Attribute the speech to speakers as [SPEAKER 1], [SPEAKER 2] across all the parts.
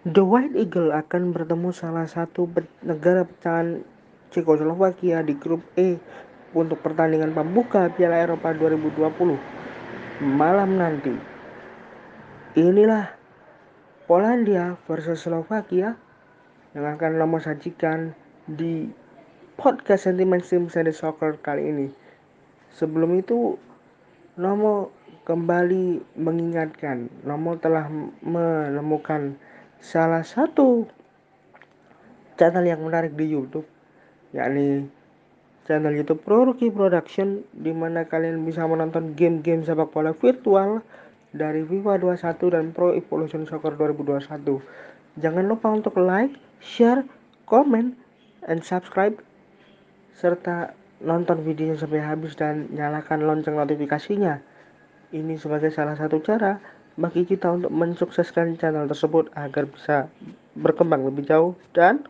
[SPEAKER 1] The White Eagle akan bertemu salah satu negara pecahan Cekoslovakia di grup E untuk pertandingan pembuka Piala Eropa 2020 malam nanti. Inilah Polandia versus Slovakia yang akan Lomo sajikan di podcast Sentiment Sim Sunday Soccer kali ini. Sebelum itu, Nomo kembali mengingatkan, Nomo telah menemukan salah satu channel yang menarik di YouTube, yakni channel YouTube Pro Rookie Production, di mana kalian bisa menonton game-game sepak bola virtual dari FIFA 21 dan Pro Evolution Soccer 2021. Jangan lupa untuk like, share, comment, and subscribe serta nonton videonya sampai habis dan nyalakan lonceng notifikasinya. Ini sebagai salah satu cara bagi kita untuk mensukseskan channel tersebut agar bisa berkembang lebih jauh dan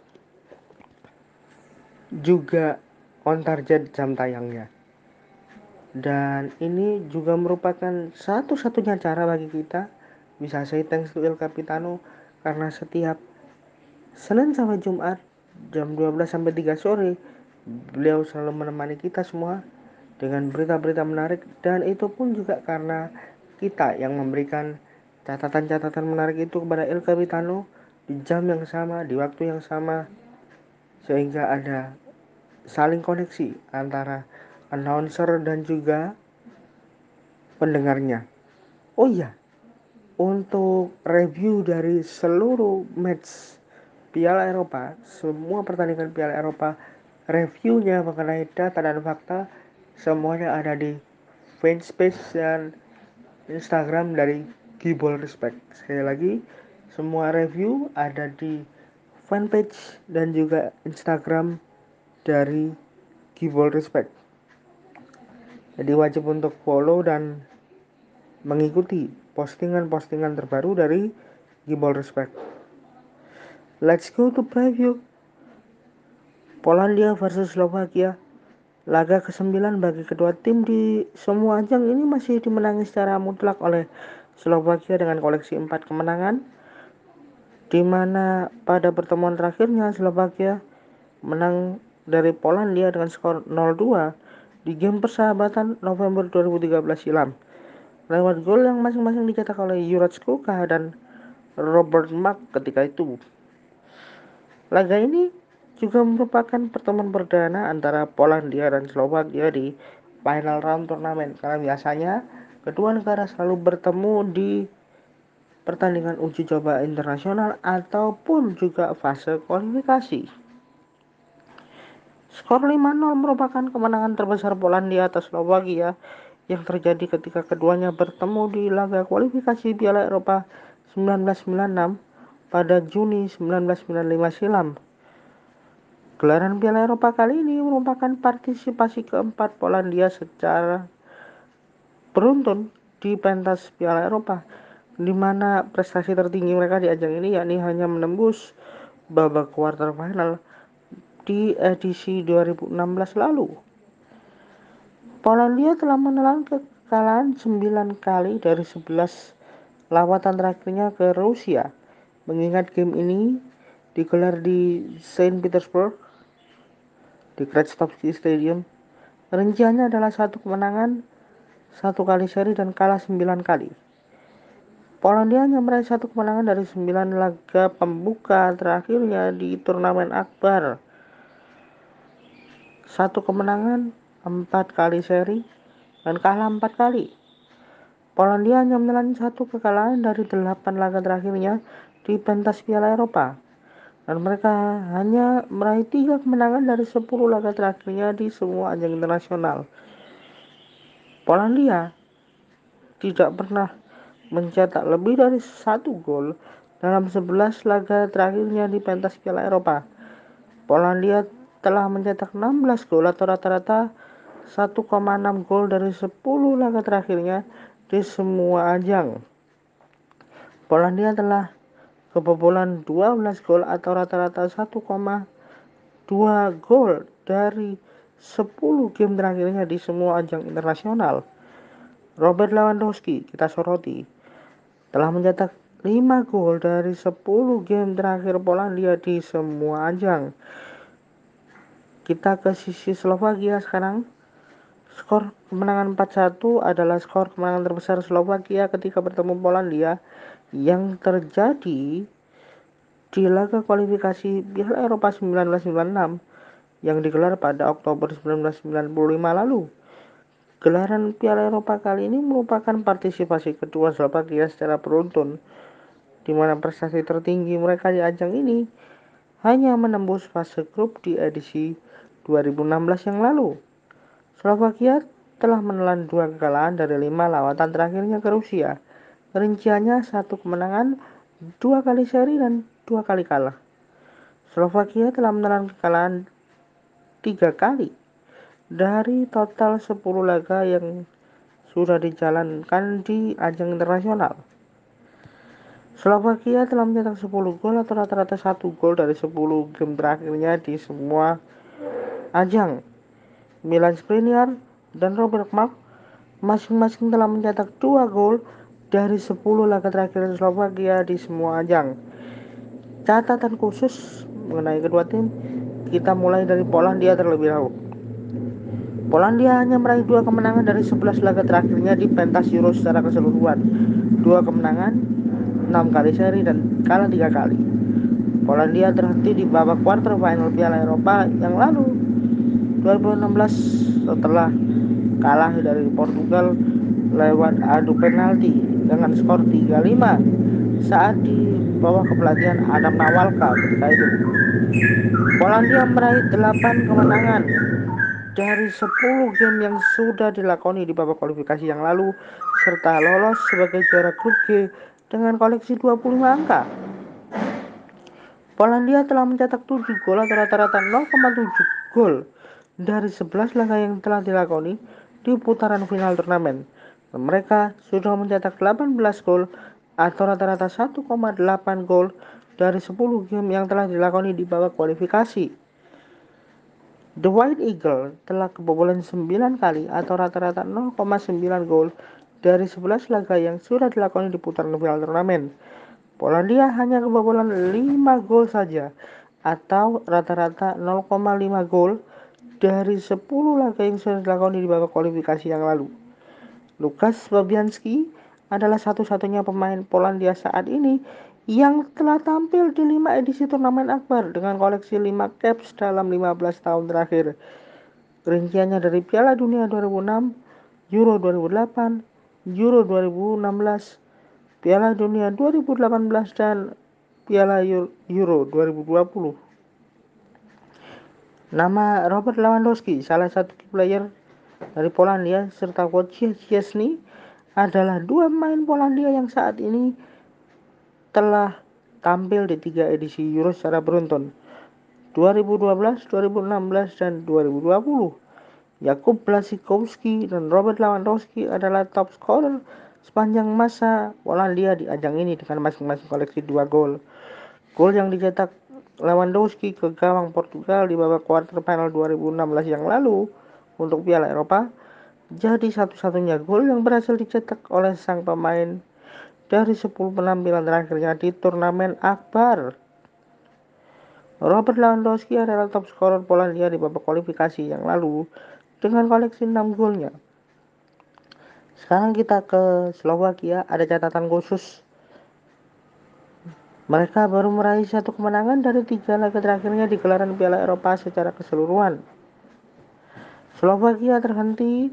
[SPEAKER 1] juga on target jam tayangnya. Dan ini juga merupakan satu-satunya cara bagi kita bisa say thanks to El Capitano karena setiap Senin sampai Jumat jam 12 sampai 3 sore beliau selalu menemani kita semua dengan berita-berita menarik dan itu pun juga karena kita yang memberikan catatan-catatan menarik itu kepada El Capitano di jam yang sama, di waktu yang sama sehingga ada saling koneksi antara announcer dan juga pendengarnya. Oh iya, untuk review dari seluruh match Piala Eropa, semua pertandingan Piala Eropa reviewnya mengenai data dan fakta semuanya ada di fanpage dan Instagram dari Gibol Respect. Sekali lagi, semua review ada di fanpage dan juga Instagram dari Gibol Respect. Jadi wajib untuk follow dan mengikuti postingan-postingan terbaru dari Gibol Respect. Let's go to preview. Polandia versus Slovakia. Laga ke-9 bagi kedua tim di semua ajang ini masih dimenangi secara mutlak oleh Slovakia dengan koleksi 4 kemenangan di mana pada pertemuan terakhirnya Slovakia menang dari Polandia dengan skor 0-2 di game persahabatan November 2013 silam lewat gol yang masing-masing dicetak oleh Juraj Kuka dan Robert Mark ketika itu. Laga ini juga merupakan pertemuan perdana antara Polandia dan Slovakia di final round turnamen karena biasanya kedua negara selalu bertemu di pertandingan uji coba internasional ataupun juga fase kualifikasi. Skor 5-0 merupakan kemenangan terbesar Polandia atas Slovakia yang terjadi ketika keduanya bertemu di laga kualifikasi Piala Eropa 1996 pada Juni 1995 silam. Gelaran Piala Eropa kali ini merupakan partisipasi keempat Polandia secara beruntun di pentas Piala Eropa, di mana prestasi tertinggi mereka di ajang ini yakni hanya menembus babak quarter final di edisi 2016 lalu. Polandia telah menelan kekalahan 9 kali dari 11 lawatan terakhirnya ke Rusia. Mengingat game ini digelar di Saint Petersburg, di Kretstovsky Stadium. Rinciannya adalah satu kemenangan, satu kali seri dan kalah sembilan kali. Polandia hanya meraih satu kemenangan dari sembilan laga pembuka terakhirnya di turnamen akbar. Satu kemenangan, empat kali seri, dan kalah empat kali. Polandia hanya menelan satu kekalahan dari delapan laga terakhirnya di pentas Piala Eropa dan mereka hanya meraih tiga kemenangan dari 10 laga terakhirnya di semua ajang internasional. Polandia tidak pernah mencetak lebih dari satu gol dalam 11 laga terakhirnya di pentas Piala Eropa. Polandia telah mencetak 16 gol atau rata-rata 1,6 gol dari 10 laga terakhirnya di semua ajang. Polandia telah kebobolan 12 gol atau rata-rata 1,2 gol dari 10 game terakhirnya di semua ajang internasional. Robert Lewandowski kita soroti telah mencetak 5 gol dari 10 game terakhir Polandia di semua ajang. Kita ke sisi Slovakia sekarang. Skor kemenangan 4-1 adalah skor kemenangan terbesar Slovakia ketika bertemu Polandia yang terjadi di laga kualifikasi Piala Eropa 1996 yang digelar pada Oktober 1995 lalu. Gelaran Piala Eropa kali ini merupakan partisipasi kedua Slovakia secara beruntun di mana prestasi tertinggi mereka di ajang ini hanya menembus fase grup di edisi 2016 yang lalu. Slovakia telah menelan dua kekalahan dari lima lawatan terakhirnya ke Rusia. Rinciannya satu kemenangan, dua kali seri, dan dua kali kalah. Slovakia telah menelan kekalahan tiga kali dari total 10 laga yang sudah dijalankan di ajang internasional. Slovakia telah mencetak 10 gol atau rata-rata 1 gol dari 10 game terakhirnya di semua ajang. Milan Skriniar dan Robert Mark masing-masing telah mencetak 2 gol dari 10 laga terakhir Slovakia di semua ajang. Catatan khusus mengenai kedua tim, kita mulai dari Polandia terlebih dahulu. Polandia hanya meraih dua kemenangan dari 11 laga terakhirnya di pentas Euro secara keseluruhan. Dua kemenangan 6 kali seri dan kalah tiga kali. Polandia terhenti di babak quarter final Piala Eropa yang lalu 2016 setelah kalah dari Portugal lewat adu penalti dengan skor 3-5 saat di bawah kepelatihan Adam Nawalka ketika itu. Polandia meraih 8 kemenangan dari 10 game yang sudah dilakoni di babak kualifikasi yang lalu serta lolos sebagai juara grup G dengan koleksi 25 angka. Polandia telah mencetak 7 gol atau rata-rata 0,7 gol dari 11 laga yang telah dilakoni di putaran final turnamen. Mereka sudah mencetak 18 gol atau rata-rata 1,8 gol dari 10 game yang telah dilakoni di babak kualifikasi. The White Eagle telah kebobolan 9 kali atau rata-rata 0,9 gol dari 11 laga yang sudah dilakoni di putaran final turnamen. Polandia hanya kebobolan 5 gol saja atau rata-rata 0,5 gol dari 10 laga yang sudah dilakoni di babak kualifikasi yang lalu. Lukas Fabianski adalah satu-satunya pemain Polandia saat ini yang telah tampil di 5 edisi turnamen akbar dengan koleksi 5 caps dalam 15 tahun terakhir. Rinciannya dari Piala Dunia 2006, Euro 2008, Euro 2016, Piala Dunia 2018 dan Piala Euro 2020. Nama Robert Lewandowski, salah satu player dari Polandia serta Wojciech Szczesny adalah dua pemain Polandia yang saat ini telah tampil di tiga edisi Euro secara beruntun 2012, 2016, dan 2020. Jakub Blaszczykowski dan Robert Lewandowski adalah top scorer sepanjang masa Polandia di ajang ini dengan masing-masing koleksi dua gol. Gol yang dicetak Lewandowski ke gawang Portugal di babak quarter final 2016 yang lalu untuk Piala Eropa jadi satu-satunya gol yang berhasil dicetak oleh sang pemain dari 10 penampilan terakhirnya di turnamen akbar. Robert Lewandowski adalah top scorer Polandia di babak kualifikasi yang lalu dengan koleksi 6 golnya. Sekarang kita ke Slovakia, ada catatan khusus. Mereka baru meraih satu kemenangan dari tiga laga terakhirnya di gelaran Piala Eropa secara keseluruhan. Slovakia terhenti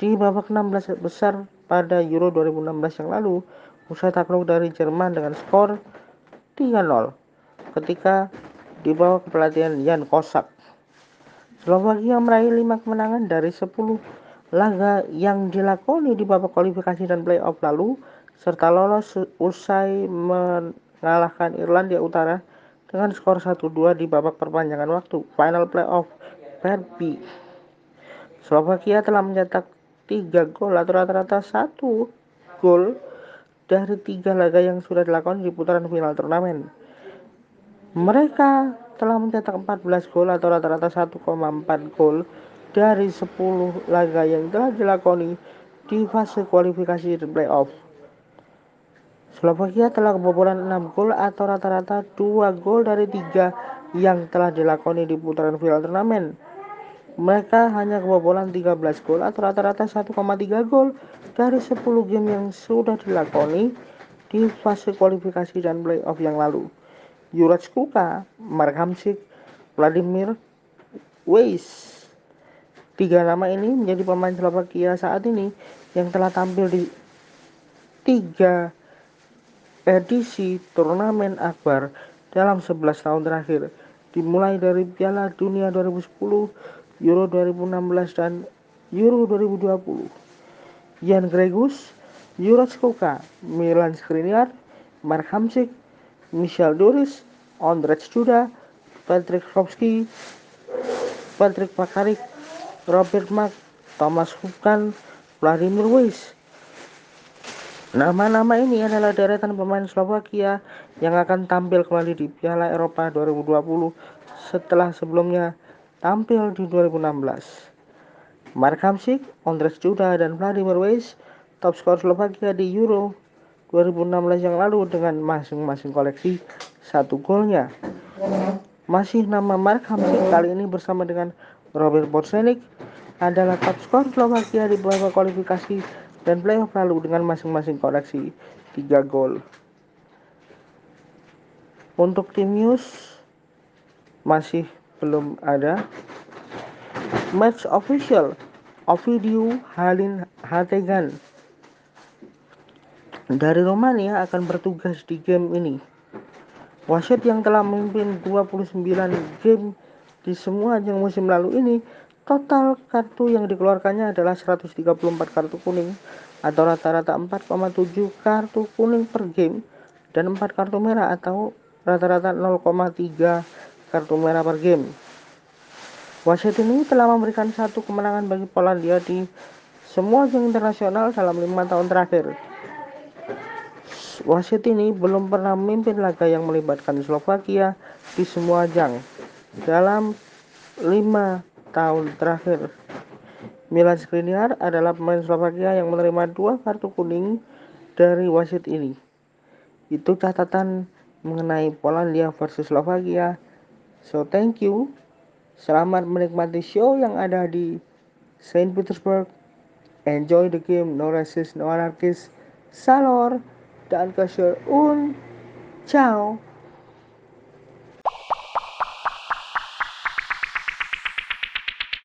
[SPEAKER 1] di babak 16 besar pada Euro 2016 yang lalu usai takluk dari Jerman dengan skor 3-0 ketika di bawah kepelatihan Jan Kosak. Slovakia meraih 5 kemenangan dari 10 laga yang dilakoni di babak kualifikasi dan playoff lalu serta lolos usai mengalahkan Irlandia Utara dengan skor 1-2 di babak perpanjangan waktu final playoff B. Slovakia telah mencetak 3 gol atau rata-rata 1 gol dari tiga laga yang sudah dilakukan di putaran final turnamen. Mereka telah mencetak 14 gol atau rata-rata 1,4 gol dari 10 laga yang telah dilakoni di fase kualifikasi playoff. Slovakia telah kebobolan 6 gol atau rata-rata 2 gol dari 3 yang telah dilakoni di putaran final turnamen. Mereka hanya kebobolan 13 gol atau rata-rata 1,3 gol dari 10 game yang sudah dilakoni di fase kualifikasi dan playoff yang lalu. Juraj Kuka, Mark Hamsik, Vladimir Weiss. Tiga nama ini menjadi pemain Slovakia saat ini yang telah tampil di tiga edisi turnamen akbar dalam 11 tahun terakhir, dimulai dari Piala Dunia 2010, Euro 2016, dan Euro 2020. Jan Gregus, Juraj Kuka, Milan Skriniar, Mark Hamsik, Michel Duris, Ondrej Juda, Patrick Ropski, Patrick Pakarik, Robert Mark, Thomas Hukan, Vladimir Weiss, Nama-nama ini adalah deretan pemain Slovakia yang akan tampil kembali di Piala Eropa 2020 setelah sebelumnya tampil di 2016. Mark Hamsik, Ondrej Juda, dan Vladimir Weiss top skor Slovakia di Euro 2016 yang lalu dengan masing-masing koleksi satu golnya. Masih nama Mark Hamsik kali ini bersama dengan Robert Borsenik adalah top skor Slovakia di beberapa kualifikasi dan playoff lalu dengan masing-masing koleksi 3 gol. Untuk tim news masih belum ada. Match official Ovidiu Halin Hategan dari Romania akan bertugas di game ini. Wasit yang telah memimpin 29 game di semua ajang musim lalu ini Total kartu yang dikeluarkannya adalah 134 kartu kuning atau rata-rata 4,7 kartu kuning per game dan 4 kartu merah atau rata-rata 0,3 kartu merah per game. Wasit ini telah memberikan satu kemenangan bagi Polandia di semua ajang internasional dalam lima tahun terakhir. Wasit ini belum pernah memimpin laga yang melibatkan Slovakia di semua ajang dalam lima tahun terakhir. Milan Skriniar adalah pemain Slovakia yang menerima dua kartu kuning dari wasit ini. Itu catatan mengenai Polandia versus Slovakia. So thank you. Selamat menikmati show yang ada di Saint Petersburg. Enjoy the game, no racist, no anarchist. Salor dan kasih un. Ciao.